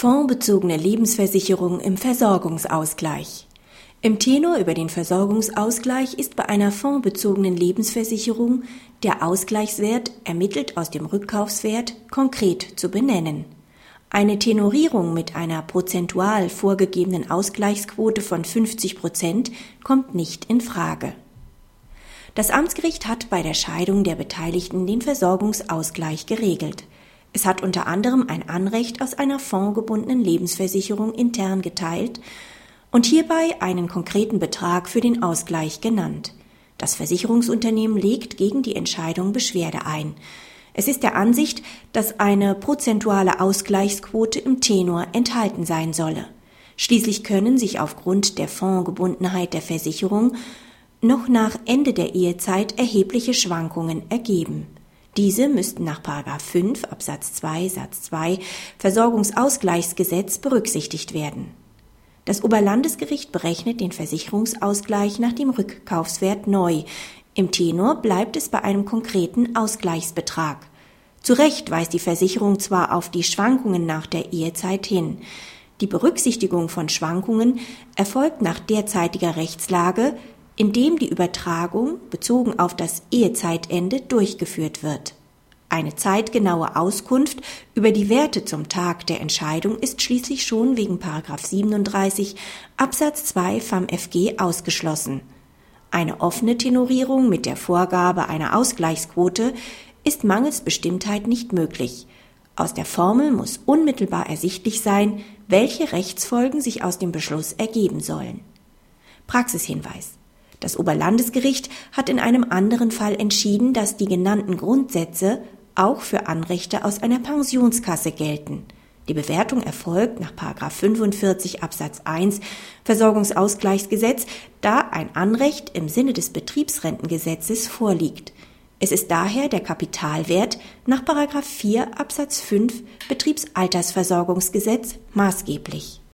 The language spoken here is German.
Fondsbezogene Lebensversicherung im Versorgungsausgleich. Im Tenor über den Versorgungsausgleich ist bei einer fondsbezogenen Lebensversicherung der Ausgleichswert, ermittelt aus dem Rückkaufswert, konkret zu benennen. Eine Tenorierung mit einer prozentual vorgegebenen Ausgleichsquote von 50 Prozent kommt nicht in Frage. Das Amtsgericht hat bei der Scheidung der Beteiligten den Versorgungsausgleich geregelt. Es hat unter anderem ein Anrecht aus einer fondgebundenen Lebensversicherung intern geteilt und hierbei einen konkreten Betrag für den Ausgleich genannt. Das Versicherungsunternehmen legt gegen die Entscheidung Beschwerde ein. Es ist der Ansicht, dass eine prozentuale Ausgleichsquote im Tenor enthalten sein solle. Schließlich können sich aufgrund der Fondgebundenheit der Versicherung noch nach Ende der Ehezeit erhebliche Schwankungen ergeben. Diese müssten nach 5 Absatz 2 Satz 2 Versorgungsausgleichsgesetz berücksichtigt werden. Das Oberlandesgericht berechnet den Versicherungsausgleich nach dem Rückkaufswert neu. Im Tenor bleibt es bei einem konkreten Ausgleichsbetrag. Zu Recht weist die Versicherung zwar auf die Schwankungen nach der Ehezeit hin. Die Berücksichtigung von Schwankungen erfolgt nach derzeitiger Rechtslage indem die Übertragung bezogen auf das Ehezeitende durchgeführt wird. Eine zeitgenaue Auskunft über die Werte zum Tag der Entscheidung ist schließlich schon wegen 37 Absatz 2 vom FG ausgeschlossen. Eine offene Tenorierung mit der Vorgabe einer Ausgleichsquote ist mangels Bestimmtheit nicht möglich. Aus der Formel muss unmittelbar ersichtlich sein, welche Rechtsfolgen sich aus dem Beschluss ergeben sollen. Praxishinweis das Oberlandesgericht hat in einem anderen Fall entschieden, dass die genannten Grundsätze auch für Anrechte aus einer Pensionskasse gelten. Die Bewertung erfolgt nach 45 Absatz 1 Versorgungsausgleichsgesetz, da ein Anrecht im Sinne des Betriebsrentengesetzes vorliegt. Es ist daher der Kapitalwert nach 4 Absatz 5 Betriebsaltersversorgungsgesetz maßgeblich.